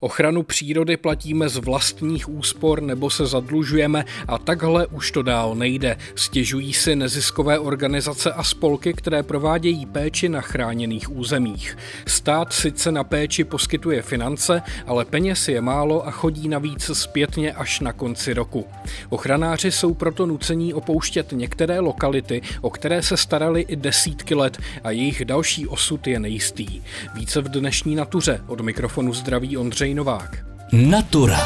Ochranu přírody platíme z vlastních úspor nebo se zadlužujeme a takhle už to dál nejde. Stěžují si neziskové organizace a spolky, které provádějí péči na chráněných územích. Stát sice na péči poskytuje finance, ale peněz je málo a chodí navíc zpětně až na konci roku. Ochranáři jsou proto nucení opouštět některé lokality, o které se starali i desítky let a jejich další osud je nejistý. Více v dnešní natuře od mikrofonu zdraví Ondřej Ondřej Novák. Natura.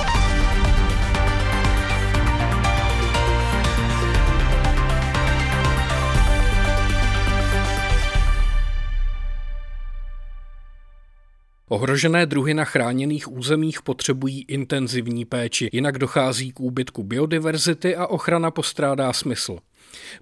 Ohrožené druhy na chráněných územích potřebují intenzivní péči, jinak dochází k úbytku biodiverzity a ochrana postrádá smysl.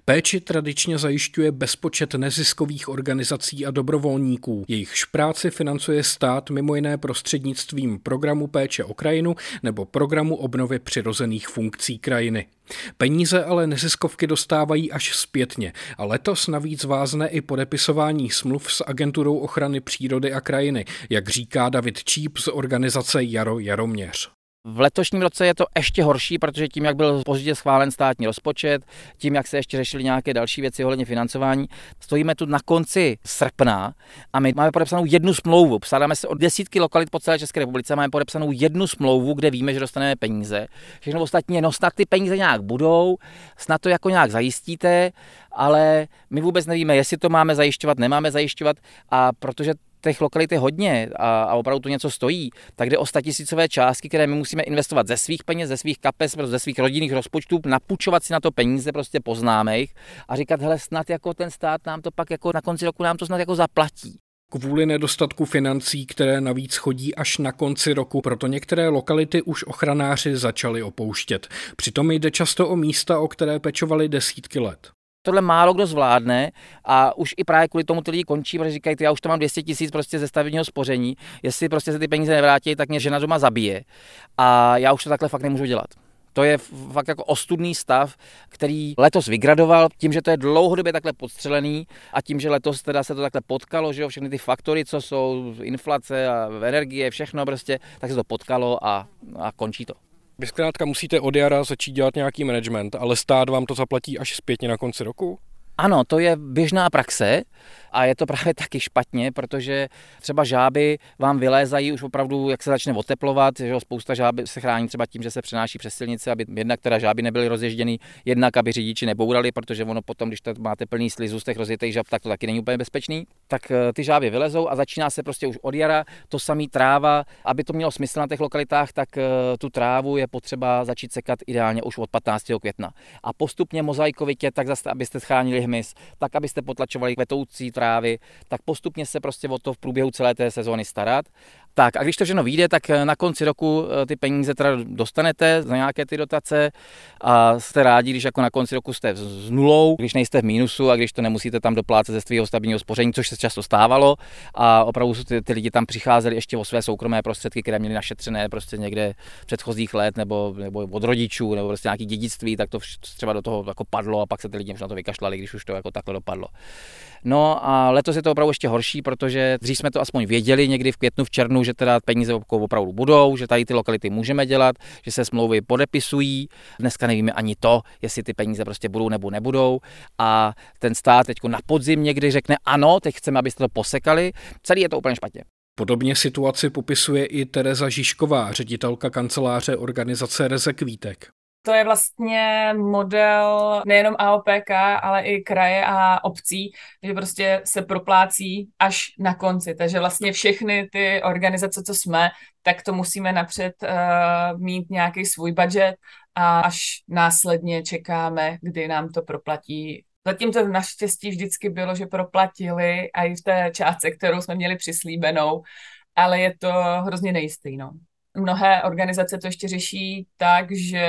Péči tradičně zajišťuje bezpočet neziskových organizací a dobrovolníků. Jejich práci financuje stát mimo jiné prostřednictvím programu péče o krajinu nebo programu obnovy přirozených funkcí krajiny. Peníze ale neziskovky dostávají až zpětně a letos navíc vázne i podepisování smluv s agenturou ochrany přírody a krajiny, jak říká David Číp z organizace Jaro Jaroměř. V letošním roce je to ještě horší, protože tím, jak byl pozdě schválen státní rozpočet, tím, jak se ještě řešily nějaké další věci ohledně financování, stojíme tu na konci srpna a my máme podepsanou jednu smlouvu. Psádáme se o desítky lokalit po celé České republice, máme podepsanou jednu smlouvu, kde víme, že dostaneme peníze. Všechno ostatní, no snad ty peníze nějak budou, snad to jako nějak zajistíte, ale my vůbec nevíme, jestli to máme zajišťovat, nemáme zajišťovat a protože těch lokalit je hodně a, a opravdu to něco stojí, tak jde o statisícové částky, které my musíme investovat ze svých peněz, ze svých kapes, ze svých rodinných rozpočtů, napůjčovat si na to peníze, prostě poznámých a říkat, hele, snad jako ten stát nám to pak jako na konci roku nám to snad jako zaplatí. Kvůli nedostatku financí, které navíc chodí až na konci roku, proto některé lokality už ochranáři začali opouštět. Přitom jde často o místa, o které pečovali desítky let. Tohle málo kdo zvládne a už i právě kvůli tomu ty lidi končí, protože říkají, já už to mám 200 tisíc prostě ze stavebního spoření, jestli prostě se ty peníze nevrátí, tak mě žena doma zabije a já už to takhle fakt nemůžu dělat. To je fakt jako ostudný stav, který letos vygradoval tím, že to je dlouhodobě takhle podstřelený a tím, že letos teda se to takhle potkalo, že jo, všechny ty faktory, co jsou, inflace a energie, všechno prostě, tak se to potkalo a, a končí to. Vy zkrátka musíte od jara začít dělat nějaký management, ale stát vám to zaplatí až zpětně na konci roku? Ano, to je běžná praxe a je to právě taky špatně, protože třeba žáby vám vylézají už opravdu, jak se začne oteplovat, že spousta žáby se chrání třeba tím, že se přenáší přes silnice, aby jednak teda žáby nebyly rozježděny, jednak aby řidiči nebourali, protože ono potom, když máte plný slizu z těch rozjetých žáb, tak to taky není úplně bezpečný. Tak eh, ty žáby vylezou a začíná se prostě už od jara to samý tráva. Aby to mělo smysl na těch lokalitách, tak eh, tu trávu je potřeba začít sekat ideálně už od 15. května. A postupně mozaikovitě, tak zase, abyste chránili hmyz, tak abyste potlačovali kvetoucí trávy, tak postupně se prostě o to v průběhu celé té sezóny starat. Tak a když to všechno vyjde, tak eh, na konci roku eh, ty peníze teda dostanete za nějaké ty dotace a jste rádi, když jako na konci roku jste s nulou, když nejste v mínusu a když to nemusíte tam doplácet ze svého stabilního spoření, což se často stávalo a opravdu ty, ty lidi tam přicházeli ještě o své soukromé prostředky, které měli našetřené prostě někde předchozích let nebo, nebo od rodičů nebo prostě nějaký dědictví, tak to třeba do toho jako padlo a pak se ty lidi na to vykašlali, když už to jako takhle dopadlo. No a letos je to opravdu ještě horší, protože dřív jsme to aspoň věděli někdy v květnu, v červnu, že teda peníze opravdu budou, že tady ty lokality můžeme dělat, že se smlouvy podepisují. Dneska nevíme ani to, jestli ty peníze prostě budou nebo nebudou. A ten stát teď na podzim někdy řekne ano, teď chceme, abyste to posekali. Celý je to úplně špatně. Podobně situaci popisuje i Tereza Žižková, ředitelka kanceláře organizace Rezek Vítek. To je vlastně model nejenom AOPK, ale i kraje a obcí, že prostě se proplácí až na konci. Takže vlastně všechny ty organizace, co jsme, tak to musíme napřed uh, mít nějaký svůj budget a až následně čekáme, kdy nám to proplatí Zatím to naštěstí vždycky bylo, že proplatili a i v té částce, kterou jsme měli přislíbenou, ale je to hrozně nejistý. No. Mnohé organizace to ještě řeší tak, že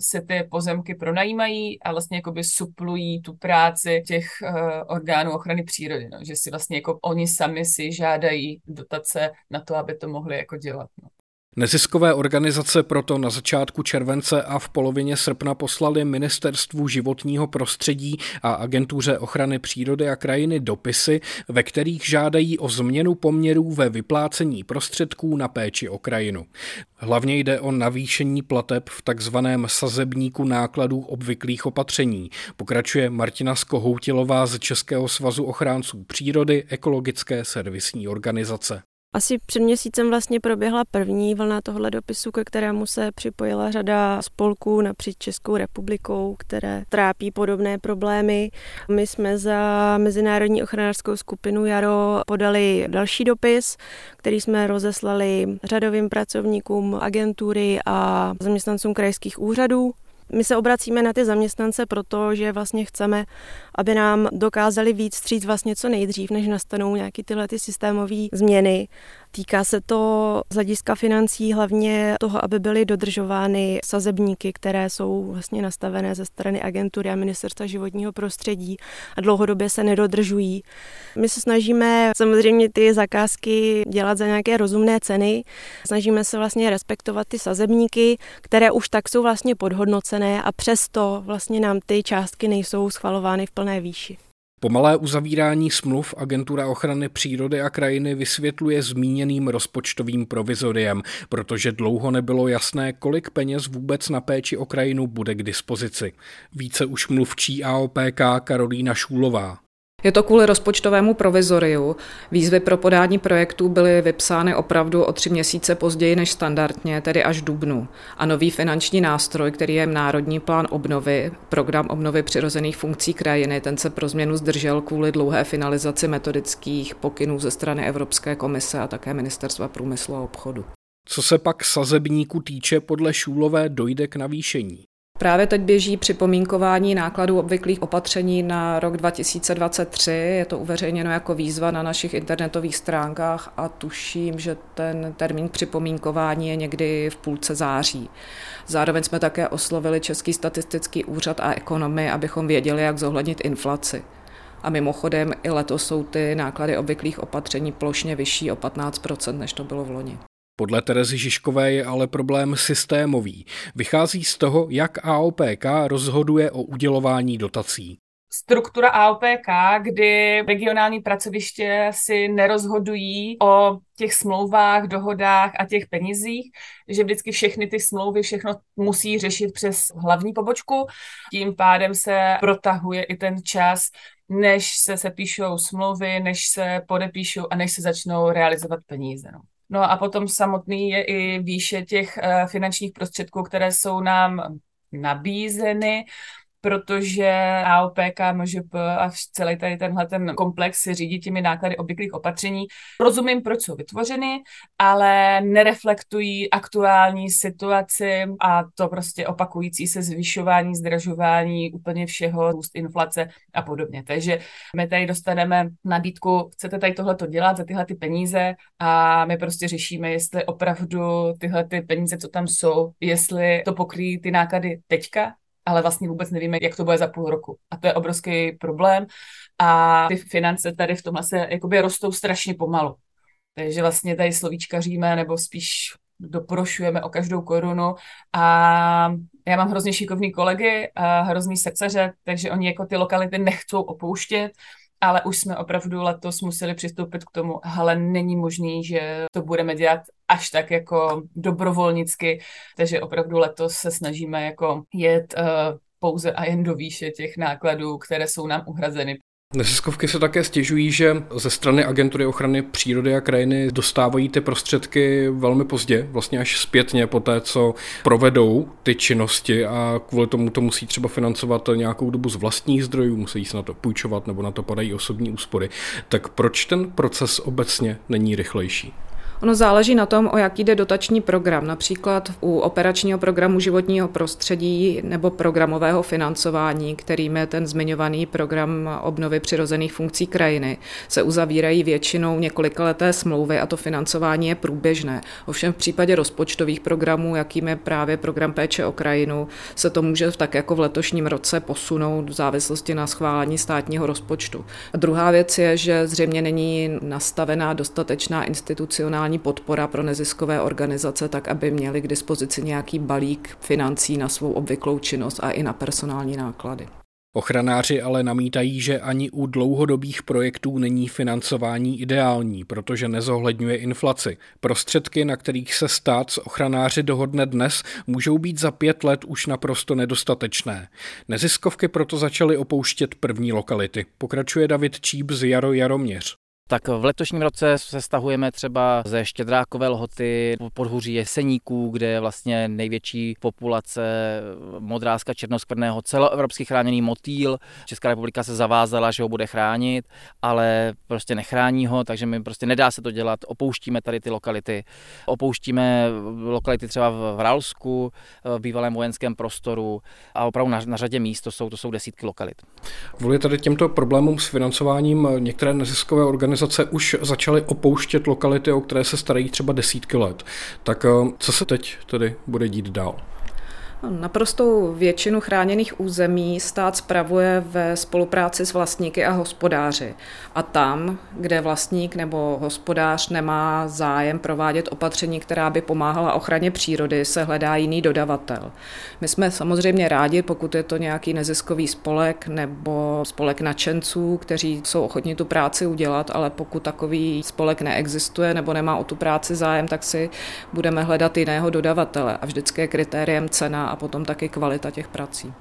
se ty pozemky pronajímají a vlastně jakoby suplují tu práci těch uh, orgánů ochrany přírody, no. že si vlastně jako oni sami si žádají dotace na to, aby to mohli jako dělat. No. Neziskové organizace proto na začátku července a v polovině srpna poslali Ministerstvu životního prostředí a Agentuře ochrany přírody a krajiny dopisy, ve kterých žádají o změnu poměrů ve vyplácení prostředků na péči o krajinu. Hlavně jde o navýšení plateb v takzvaném sazebníku nákladů obvyklých opatření, pokračuje Martina Skohoutilová z Českého svazu ochránců přírody ekologické servisní organizace. Asi před měsícem vlastně proběhla první vlna tohle dopisu, ke kterému se připojila řada spolků napříč Českou republikou, které trápí podobné problémy. My jsme za Mezinárodní ochranářskou skupinu Jaro podali další dopis, který jsme rozeslali řadovým pracovníkům agentury a zaměstnancům krajských úřadů. My se obracíme na ty zaměstnance proto, že vlastně chceme, aby nám dokázali víc stříct vlastně co nejdřív, než nastanou nějaké tyhle ty systémové změny Týká se to z hlediska financí hlavně toho, aby byly dodržovány sazebníky, které jsou vlastně nastavené ze strany agentury a ministerstva životního prostředí a dlouhodobě se nedodržují. My se snažíme samozřejmě ty zakázky dělat za nějaké rozumné ceny. Snažíme se vlastně respektovat ty sazebníky, které už tak jsou vlastně podhodnocené a přesto vlastně nám ty částky nejsou schvalovány v plné výši. Pomalé uzavírání smluv Agentura ochrany přírody a krajiny vysvětluje zmíněným rozpočtovým provizoriem, protože dlouho nebylo jasné, kolik peněz vůbec na péči o krajinu bude k dispozici. Více už mluvčí AOPK Karolína Šúlová. Je to kvůli rozpočtovému provizoriu. Výzvy pro podání projektů byly vypsány opravdu o tři měsíce později než standardně, tedy až dubnu. A nový finanční nástroj, který je Národní plán obnovy, program obnovy přirozených funkcí krajiny, ten se pro změnu zdržel kvůli dlouhé finalizaci metodických pokynů ze strany Evropské komise a také Ministerstva průmyslu a obchodu. Co se pak sazebníku týče, podle Šůlové dojde k navýšení. Právě teď běží připomínkování nákladů obvyklých opatření na rok 2023. Je to uveřejněno jako výzva na našich internetových stránkách a tuším, že ten termín připomínkování je někdy v půlce září. Zároveň jsme také oslovili Český statistický úřad a ekonomy, abychom věděli, jak zohlednit inflaci. A mimochodem i letos jsou ty náklady obvyklých opatření plošně vyšší o 15% než to bylo v loni. Podle Terezy Žižkové je ale problém systémový. Vychází z toho, jak AOPK rozhoduje o udělování dotací struktura AOPK, kdy regionální pracoviště si nerozhodují o těch smlouvách, dohodách a těch penězích, že vždycky všechny ty smlouvy, všechno musí řešit přes hlavní pobočku. Tím pádem se protahuje i ten čas, než se sepíšou smlouvy, než se podepíšou a než se začnou realizovat peníze. No. No a potom samotný je i výše těch eh, finančních prostředků, které jsou nám nabízeny protože AOPK, MŽP a celý tady tenhle ten komplex se řídí těmi náklady obvyklých opatření. Rozumím, proč jsou vytvořeny, ale nereflektují aktuální situaci a to prostě opakující se zvyšování, zdražování úplně všeho, růst inflace a podobně. Takže my tady dostaneme nabídku, chcete tady tohleto dělat za tyhle ty peníze a my prostě řešíme, jestli opravdu tyhle ty peníze, co tam jsou, jestli to pokryjí ty náklady teďka, ale vlastně vůbec nevíme, jak to bude za půl roku. A to je obrovský problém. A ty finance tady v tomhle se jakoby rostou strašně pomalu. Takže vlastně tady slovíčkaříme, nebo spíš doprošujeme o každou korunu a já mám hrozně šikovný kolegy a hrozný srdcaře, takže oni jako ty lokality nechcou opouštět ale už jsme opravdu letos museli přistoupit k tomu, ale není možný, že to budeme dělat až tak jako dobrovolnicky, takže opravdu letos se snažíme jako jet uh, pouze a jen do výše těch nákladů, které jsou nám uhrazeny. Neziskovky se také stěžují, že ze strany agentury ochrany přírody a krajiny dostávají ty prostředky velmi pozdě, vlastně až zpětně po té, co provedou ty činnosti a kvůli tomu to musí třeba financovat nějakou dobu z vlastních zdrojů, musí se na to půjčovat nebo na to padají osobní úspory. Tak proč ten proces obecně není rychlejší? Ono záleží na tom, o jaký jde dotační program. Například u operačního programu životního prostředí nebo programového financování, kterým je ten zmiňovaný program obnovy přirozených funkcí krajiny, se uzavírají většinou několikaleté smlouvy a to financování je průběžné. Ovšem v případě rozpočtových programů, jakým je právě program péče o krajinu, se to může tak jako v letošním roce posunout v závislosti na schválení státního rozpočtu. A druhá věc je, že zřejmě není nastavená dostatečná institucionální maximální podpora pro neziskové organizace, tak aby měli k dispozici nějaký balík financí na svou obvyklou činnost a i na personální náklady. Ochranáři ale namítají, že ani u dlouhodobých projektů není financování ideální, protože nezohledňuje inflaci. Prostředky, na kterých se stát s ochranáři dohodne dnes, můžou být za pět let už naprosto nedostatečné. Neziskovky proto začaly opouštět první lokality. Pokračuje David Číp z Jaro Jaroměř. Tak v letošním roce se stahujeme třeba ze Štědrákové lhoty podhuří Jeseníků, kde je vlastně největší populace modrázka černoskvrného celoevropský chráněný motýl. Česká republika se zavázala, že ho bude chránit, ale prostě nechrání ho, takže mi prostě nedá se to dělat. Opouštíme tady ty lokality. Opouštíme lokality třeba v Ralsku, v bývalém vojenském prostoru a opravdu na, na řadě míst to jsou, to jsou desítky lokalit. Kvůli tady těmto problémům s financováním některé neziskové organizace organizace už začaly opouštět lokality, o které se starají třeba desítky let. Tak eh, co se teď tedy bude dít dál? Naprostou většinu chráněných území stát spravuje ve spolupráci s vlastníky a hospodáři. A tam, kde vlastník nebo hospodář nemá zájem provádět opatření, která by pomáhala ochraně přírody, se hledá jiný dodavatel. My jsme samozřejmě rádi, pokud je to nějaký neziskový spolek nebo spolek nadšenců, kteří jsou ochotní tu práci udělat, ale pokud takový spolek neexistuje nebo nemá o tu práci zájem, tak si budeme hledat jiného dodavatele. A vždycky je kritériem cena a potom taky kvalita těch prací.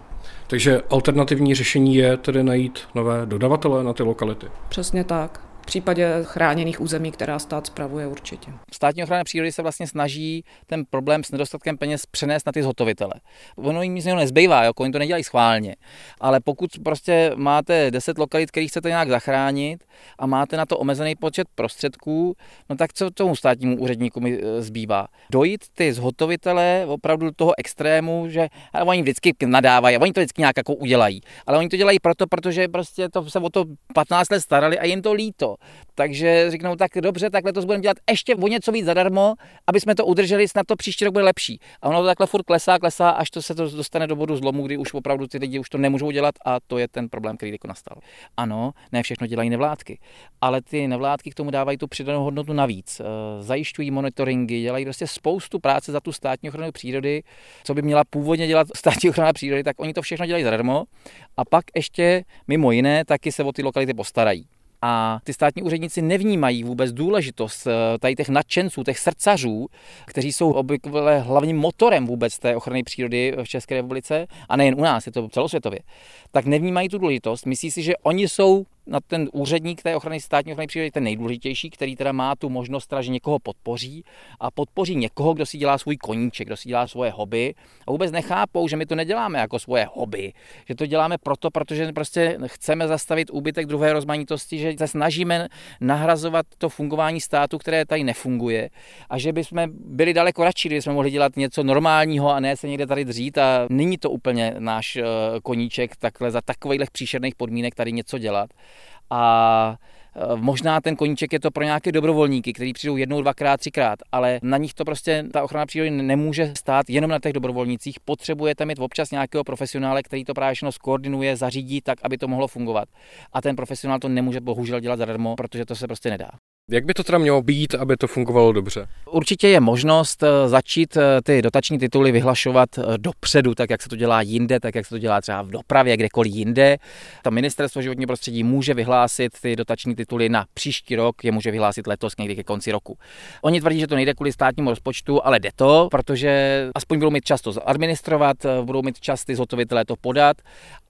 Takže alternativní řešení je tedy najít nové dodavatele na ty lokality. Přesně tak v případě chráněných území, která stát spravuje určitě. Státní ochrana přírody se vlastně snaží ten problém s nedostatkem peněz přenést na ty zhotovitele. Ono jim nic nezbývá, jako oni to nedělají schválně. Ale pokud prostě máte 10 lokalit, které chcete nějak zachránit a máte na to omezený počet prostředků, no tak co tomu státnímu úředníku e, zbývá? Dojít ty zhotovitele opravdu do toho extrému, že oni vždycky nadávají, oni to vždycky nějak jako udělají. Ale oni to dělají proto, protože prostě to se o to 15 let starali a jim to líto. Takže řeknou, tak dobře, tak letos budeme dělat ještě o něco víc zadarmo, aby jsme to udrželi, snad to příští rok bude lepší. A ono to takhle furt klesá, klesá, až to se to dostane do bodu zlomu, kdy už opravdu ty lidi už to nemůžou dělat a to je ten problém, který jako nastal. Ano, ne všechno dělají nevládky, ale ty nevládky k tomu dávají tu přidanou hodnotu navíc. Eh, zajišťují monitoringy, dělají prostě spoustu práce za tu státní ochranu přírody, co by měla původně dělat státní ochrana přírody, tak oni to všechno dělají zadarmo a pak ještě mimo jiné taky se o ty lokality postarají. A ty státní úředníci nevnímají vůbec důležitost eh, tady těch nadšenců, těch srdcařů, kteří jsou obvykle hlavním motorem vůbec té ochrany přírody v České republice, a nejen u nás, je to celosvětově, tak nevnímají tu důležitost. Myslí si, že oni jsou na ten úředník té ochrany státní ochrany přírody ten nejdůležitější, který teda má tu možnost, teda, že někoho podpoří a podpoří někoho, kdo si dělá svůj koníček, kdo si dělá svoje hobby. A vůbec nechápou, že my to neděláme jako svoje hobby, že to děláme proto, protože prostě chceme zastavit úbytek druhé rozmanitosti, že se snažíme nahrazovat to fungování státu, které tady nefunguje a že bychom byli daleko radši, kdyby jsme mohli dělat něco normálního a ne se někde tady dřít. A není to úplně náš eh, koníček takhle za takových příšerných podmínek tady něco dělat a e, Možná ten koníček je to pro nějaké dobrovolníky, kteří přijdou jednou, dvakrát, třikrát, ale na nich to prostě ta ochrana přírody nemůže stát jenom na těch dobrovolnících. Potřebujete mít občas nějakého profesionále, který to právě všechno skoordinuje, zařídí tak, aby to mohlo fungovat. A ten profesionál to nemůže bohužel dělat zadarmo, protože to se prostě nedá. Jak by to teda mělo být, aby to fungovalo dobře? Určitě je možnost eh, začít eh, ty dotační tituly vyhlašovat eh, dopředu, tak jak se to dělá jinde, tak jak se to dělá třeba v dopravě, kdekoliv jinde. Ta ministerstvo životního prostředí může vyhlásit ty dotační tituly na příští rok, je může vyhlásit letos někdy ke konci roku. Oni tvrdí, že to nejde kvůli státnímu rozpočtu, ale jde to, protože aspoň budou mít čas to zadministrovat, budou mít čas ty zhotovitelé to podat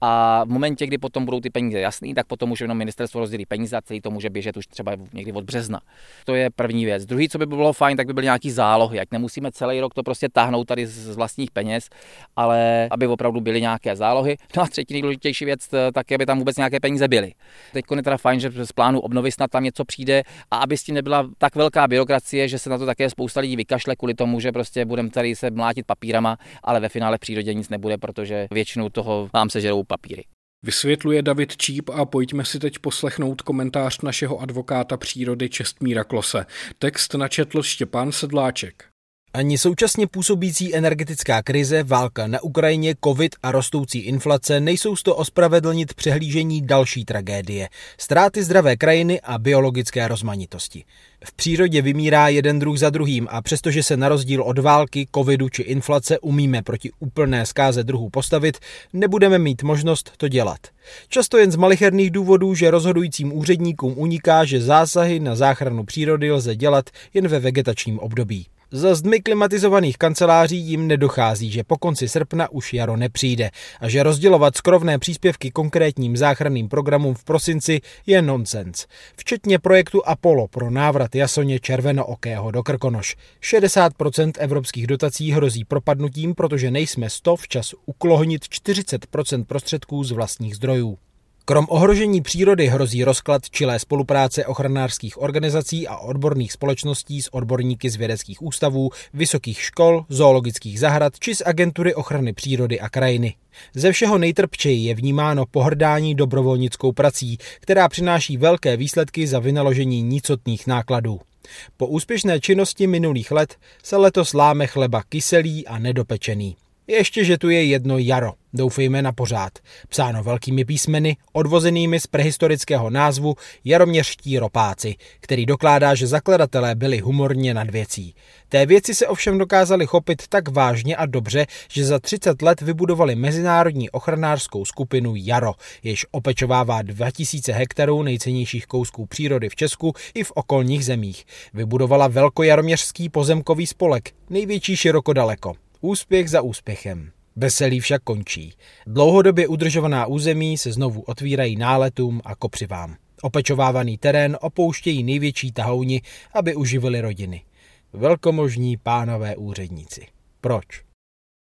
a v momentě, kdy potom budou ty peníze jasný, tak potom už jenom ministerstvo rozdělí peníze a celý to může běžet už třeba někdy od března března. To je první věc. Druhý, co by bylo fajn, tak by byly nějaký zálohy, jak nemusíme celý rok to prostě táhnout tady z vlastních peněz, ale aby opravdu byly nějaké zálohy. No a třetí nejdůležitější věc, tak aby tam vůbec nějaké peníze byly. Teď je teda fajn, že z plánu obnovy snad tam něco přijde a aby s tím nebyla tak velká byrokracie, že se na to také spousta lidí vykašle kvůli tomu, že prostě budeme tady se mlátit papírama, ale ve finále v přírodě nic nebude, protože většinou toho vám se žerou papíry. Vysvětluje David Číp a pojďme si teď poslechnout komentář našeho advokáta přírody Čestmíra Klose. Text načetl Štěpán Sedláček. Ani současně působící energetická krize, válka na Ukrajině, covid a rostoucí inflace nejsou z to ospravedlnit přehlížení další tragédie. Ztráty zdravé krajiny a biologické rozmanitosti. V přírodě vymírá jeden druh za druhým a přestože se na rozdíl od války, covidu či inflace umíme proti úplné zkáze druhů postavit, nebudeme mít možnost to dělat. Často jen z malicherných důvodů, že rozhodujícím úředníkům uniká, že zásahy na záchranu přírody lze dělat jen ve vegetačním období. Za zdmi klimatizovaných kanceláří jim nedochází, že po konci srpna už jaro nepřijde a že rozdělovat skrovné příspěvky konkrétním záchranným programům v prosinci je nonsens. Včetně projektu Apollo pro návrat jasoně červenookého do Krkonoš. 60% evropských dotací hrozí propadnutím, protože nejsme 100 včas uklohnit 40% prostředků z vlastních zdrojů. Krom ohrožení přírody hrozí rozklad čilé spolupráce ochranářských organizací a odborných společností s odborníky z vědeckých ústavů, vysokých škol, zoologických zahrad či z agentury ochrany přírody a krajiny. Ze všeho nejtrpčeji je vnímáno pohrdání dobrovolnickou prací, která přináší velké výsledky za vynaložení nicotných nákladů. Po úspěšné činnosti minulých let se letos láme chleba kyselý a nedopečený. Ještě, že tu je jedno jaro, doufejme na pořád, psáno velkými písmeny, odvozenými z prehistorického názvu Jaroměřští ropáci, který dokládá, že zakladatelé byli humorně nad věcí. Té věci se ovšem dokázali chopit tak vážně a dobře, že za 30 let vybudovali mezinárodní ochranářskou skupinu Jaro, jež opečovává 2000 hektarů nejcennějších kousků přírody v Česku i v okolních zemích. Vybudovala velkojaroměřský pozemkový spolek, největší široko daleko. Úspěch za úspěchem. Veselí však končí. Dlouhodobě udržovaná území se znovu otvírají náletům a kopřivám. Opečovávaný terén opouštějí největší tahouni, aby uživili rodiny. Velkomožní pánové úředníci. Proč?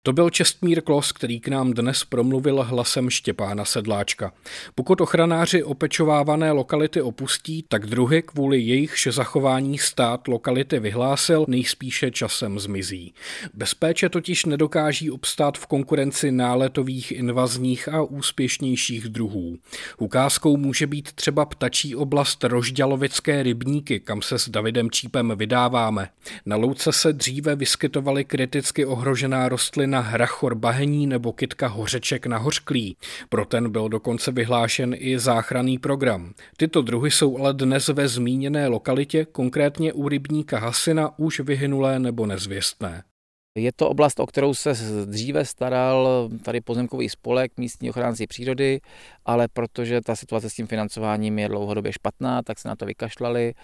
To byl Čestmír Klos, který k nám dnes promluvil hlasem Štěpána Sedláčka. Pokud ochranáři opečovávané lokality opustí, tak druhy kvůli jejichž zachování stát lokality vyhlásil, nejspíše časem zmizí. Bez péče totiž nedokáží obstát v konkurenci náletových, invazních a úspěšnějších druhů. Ukázkou může být třeba ptačí oblast Rožďalovické rybníky, kam se s Davidem Čípem vydáváme. Na louce se dříve vyskytovaly kriticky ohrožená rostlina na hrachor bahení nebo kytka hořeček na hořklí. Pro ten byl dokonce vyhlášen i záchranný program. Tyto druhy jsou ale dnes ve zmíněné lokalitě, konkrétně u rybníka Hasina, už vyhynulé nebo nezvěstné. Je to oblast, o kterou se dříve staral tady pozemkový spolek místní ochránci přírody, ale protože ta situace s tím financováním je dlouhodobě špatná, tak se na to vykašlali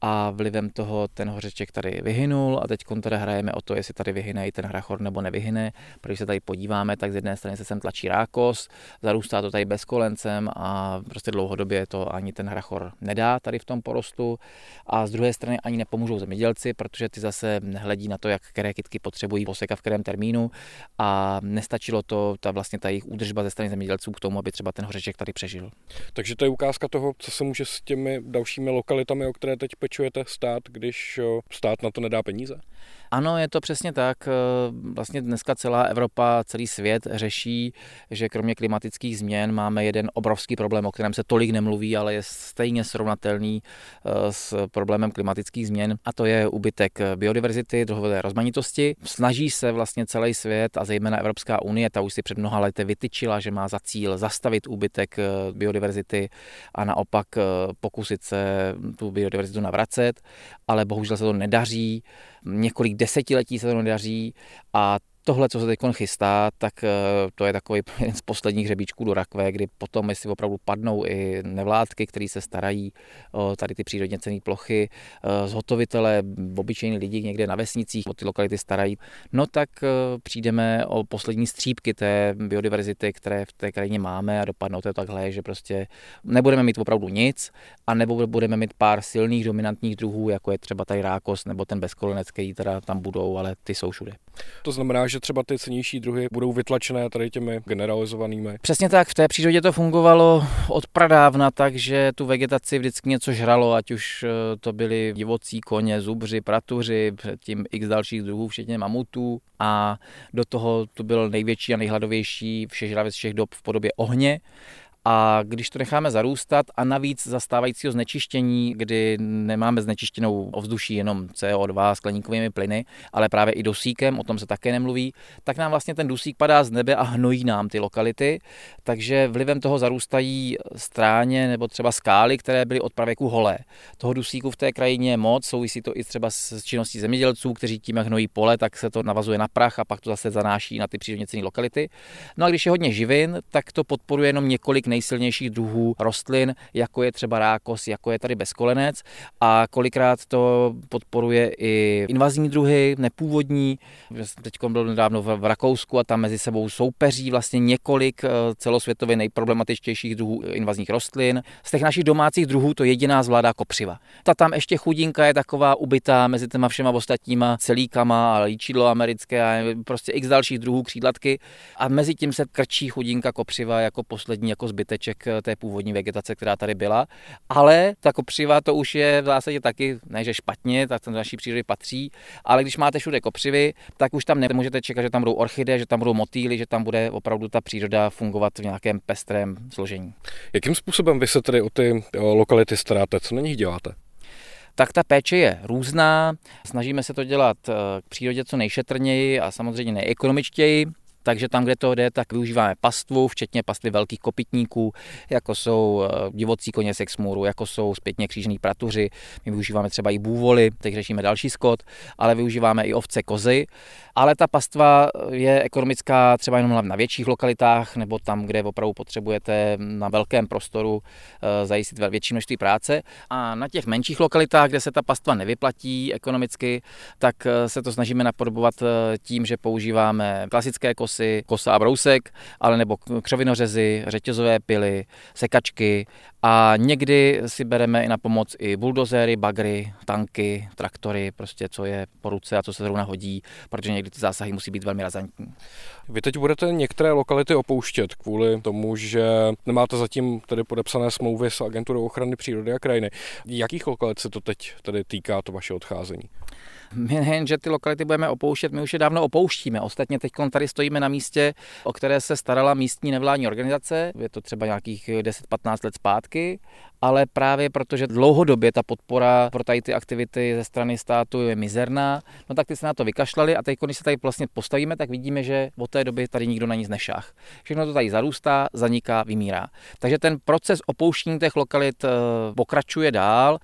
a vlivem toho ten hořeček tady vyhynul a teď tady hrajeme o to, jestli tady vyhyne i ten hrachor nebo nevyhyne. Když se tady podíváme, tak z jedné strany se sem tlačí rákos, zarůstá to tady bez kolencem a prostě dlouhodobě to ani ten hrachor nedá tady v tom porostu a z druhé strany ani nepomůžou zemědělci, protože ty zase hledí na to, jak které kytky potřebují poseka v kterém termínu a nestačilo to, ta vlastně ta jejich údržba ze strany zemědělců k tomu, aby třeba ten hořeček tady přežil. Takže to je ukázka toho, co se může s těmi dalšími lokalitami, o které teď zabezpečujete stát, když stát na to nedá peníze? Ano, je to přesně tak. Eh, vlastně dneska celá Evropa, celý svět řeší, že kromě klimatických změn máme jeden obrovský problém, o kterém se tolik nemluví, ale je stejně srovnatelný eh, s problémem klimatických změn a to je úbytek biodiverzity, druhové rozmanitosti. Snaží se vlastně celý svět a zejména Evropská unie, ta už si před mnoha lety vytyčila, že má za cíl zastavit úbytek eh, biodiverzity a naopak pokusit se tu biodiverzitu navracet, ale bohužel se to nedaří. Několik desetiletí se to nedaří a tohle, co se teď chystá, tak eh, to je takový jeden z posledních hřebíčků do rakve, kdy potom, jestli opravdu padnou i nevládky, které se starají o tady ty přírodně cené plochy, eh, zhotovitele, obyčejní lidi někde na vesnicích o ty lokality starají, no tak eh, přijdeme o poslední střípky té biodiverzity, které v té krajině máme a dopadnou to takhle, že prostě nebudeme mít opravdu nic a nebo budeme mít pár silných dominantních druhů, jako je třeba tady rákos nebo ten bezkolenec, který teda tam budou, ale ty jsou všude. To znamená, že třeba ty cenější druhy budou vytlačené tady těmi generalizovanými. Přesně tak, v té přírodě to fungovalo od pradávna, takže tu vegetaci vždycky něco žralo, ať už eh, to byly divocí koně, zubři, pratuři, předtím x dalších druhů, včetně mamutů a do toho to byl největší a nejhladovější všežravec všech dob v podobě ohně A když to necháme zarůstat a navíc zastávajícího znečištění, kdy nemáme znečištěnou ovzduší jenom CO2 skleníkovými plyny, ale právě i dusíkem, o tom se také nemluví, tak nám vlastně ten dusík padá z nebe a hnojí nám ty lokality. Takže vlivem toho zarůstají stráně nebo třeba skály, které byly od pravěku holé. Toho dusíku v té krajině je moc, souvisí to i třeba s činností zemědělců, kteří tím, jak hnojí pole, tak se to navazuje na prach a pak to zase zanáší na ty přírodně lokality. No a když je hodně živin, tak to podporuje jenom několik nejsilnějších druhů rostlin, jako je třeba rákos, jako je tady bezkolenec a kolikrát to podporuje i invazní druhy, nepůvodní. Teď byl nedávno v Rakousku a tam mezi sebou soupeří vlastně několik eh, celosvětově nejproblematičtějších druhů invazních rostlin. Z těch našich domácích druhů to jediná zvládá kopřiva. Ta tam ještě chudinka je taková ubytá mezi těma všema ostatníma celíkama a líčidlo americké a prostě x dalších druhů křídlatky a mezi tím se krčí chudinka kopřiva jako poslední jako zbyteček eh, té původní vegetace, která tady byla. Ale ta kopřiva to už je v zásadě taky, ne že špatně, tak to do naší přírody patří, ale když máte všude kopřivy, tak už tam nemůžete čekat, že tam budou orchidé, že tam budou motýly, že tam bude opravdu ta příroda fungovat v nějakém pestrém složení. Jakým způsobem vy se tedy o ty lokality staráte? Co na nich děláte? tak ta péče je různá. Snažíme se to dělat eh, k přírodě co nejšetrněji a samozřejmě nejekonomičtěji. Takže tam, kde to jde, tak využíváme pastvu, včetně pastvy velkých kopytníků, jako jsou eh, divocí koně sexmůru, jako jsou zpětně křížní pratuři. My využíváme třeba i bůvoly, teď řešíme další skot, ale využíváme i ovce, kozy. Ale ta pastva je ekonomická třeba jenom na větších lokalitách, nebo tam, kde opravdu potřebujete na velkém prostoru eh, zajistit větší množství práce. A na těch menších lokalitách, kde se ta pastva nevyplatí ekonomicky, tak eh, se to snažíme napodobovat tím, že používáme klasické kosy, kosy, kosa a brousek, ale nebo křovinořezy, řetězové pily, sekačky a někdy si bereme i na pomoc i buldozery, bagry, tanky, traktory, prostě co je po ruce a co se zrovna hodí, protože někdy ty zásahy musí být velmi razantní. Vy teď budete některé lokality opouštět kvůli tomu, že nemáte zatím tedy podepsané smlouvy s agenturou ochrany přírody a krajiny. Jakých lokalit se to teď tedy týká, to vaše odcházení? My nejen, že ty lokality budeme opouštět, my už je dávno opouštíme. Ostatně teď tady stojíme na místě, o které se starala místní nevládní organizace. Je to třeba nějakých 10-15 let zpátky ale právě protože dlouhodobě ta podpora pro tady ty aktivity ze strany státu je mizerná, no tak ty se na to vykašlali a teď, když se tady vlastně postavíme, tak vidíme, že od té doby tady nikdo na nic nešách. Všechno to tady zarůstá, zaniká, vymírá. Takže ten proces opouštění těch lokalit eh, pokračuje dál,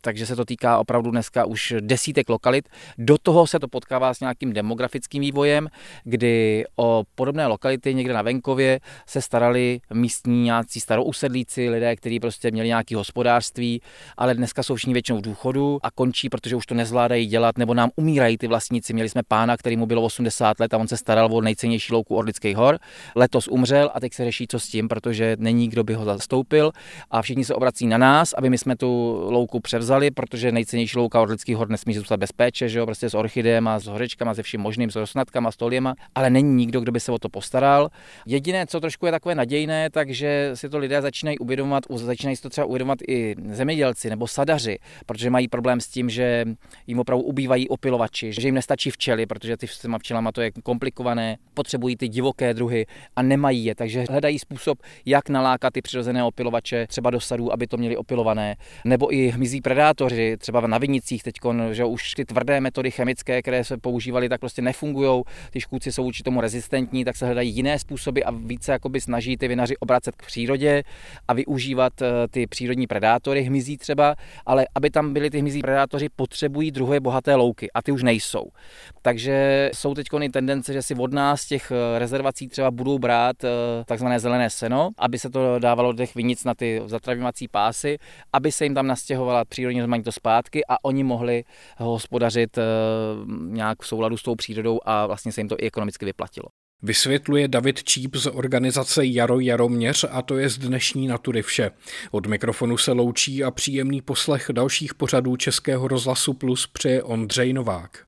takže se to týká opravdu dneska už desítek lokalit. Do toho se to potkává s nějakým demografickým vývojem, kdy o podobné lokality někde na venkově se starali místní nějací starousedlíci, lidé, kteří prostě měli nějaké hospodářství, ale dneska jsou všichni většinou v důchodu a končí, protože už to nezvládají dělat, nebo nám umírají ty vlastníci. Měli jsme pána, který mu bylo 80 let a on se staral o nejcennější louku Orlických hor. Letos umřel a teď se řeší, co s tím, protože není kdo by ho zastoupil a všichni se obrací na nás, aby my jsme tu louku převzali, protože nejcennější louka Orlických hor nesmí zůstat bez péče, že jo, prostě s orchidem a s horečkama, se vším možným, s rosnatkama, s toliema, ale není nikdo, kdo by se o to postaral. Jediné, co trošku je takové nadějné, takže si to lidé začínají uvědomovat, začínají si to třeba uvědomovat i zemědělci nebo sadaři, protože mají problém s tím, že jim opravdu ubývají opilovači, že jim nestačí včely, protože ty s těma včelama to je komplikované, potřebují ty divoké druhy a nemají je, takže hledají způsob, jak nalákat ty přirozené opilovače třeba do sadů, aby to měli opilované, nebo i hmyzí predátoři, třeba na vinicích teď, že už ty tvrdé metody chemické, které se používaly, tak prostě nefungují, ty škůdci jsou vůči tomu rezistentní, tak se hledají jiné způsoby a více jakoby snaží ty vinaři obracet k přírodě a využívat eh, ty přírodní predátory, hmyzí třeba, ale aby tam byly ty hmyzí predátoři, potřebují druhé bohaté louky a ty už nejsou. Takže jsou teď tendence, že si od nás těch eh, rezervací třeba budou brát eh, takzvané zelené seno, aby se to dávalo do těch vinic na ty zatravimací pásy, aby se jim tam nastěhovala přírodní rozmanitost zpátky a oni mohli hospodařit nějak v souladu s tou přírodou a vlastně se jim to i ekonomicky vyplatilo. Vysvětluje David Číp z organizace Jaro Jaroměř a to je z dnešní natury vše. Od mikrofonu se loučí a příjemný poslech dalších pořadů Českého rozhlasu Plus přeje Ondřej Novák.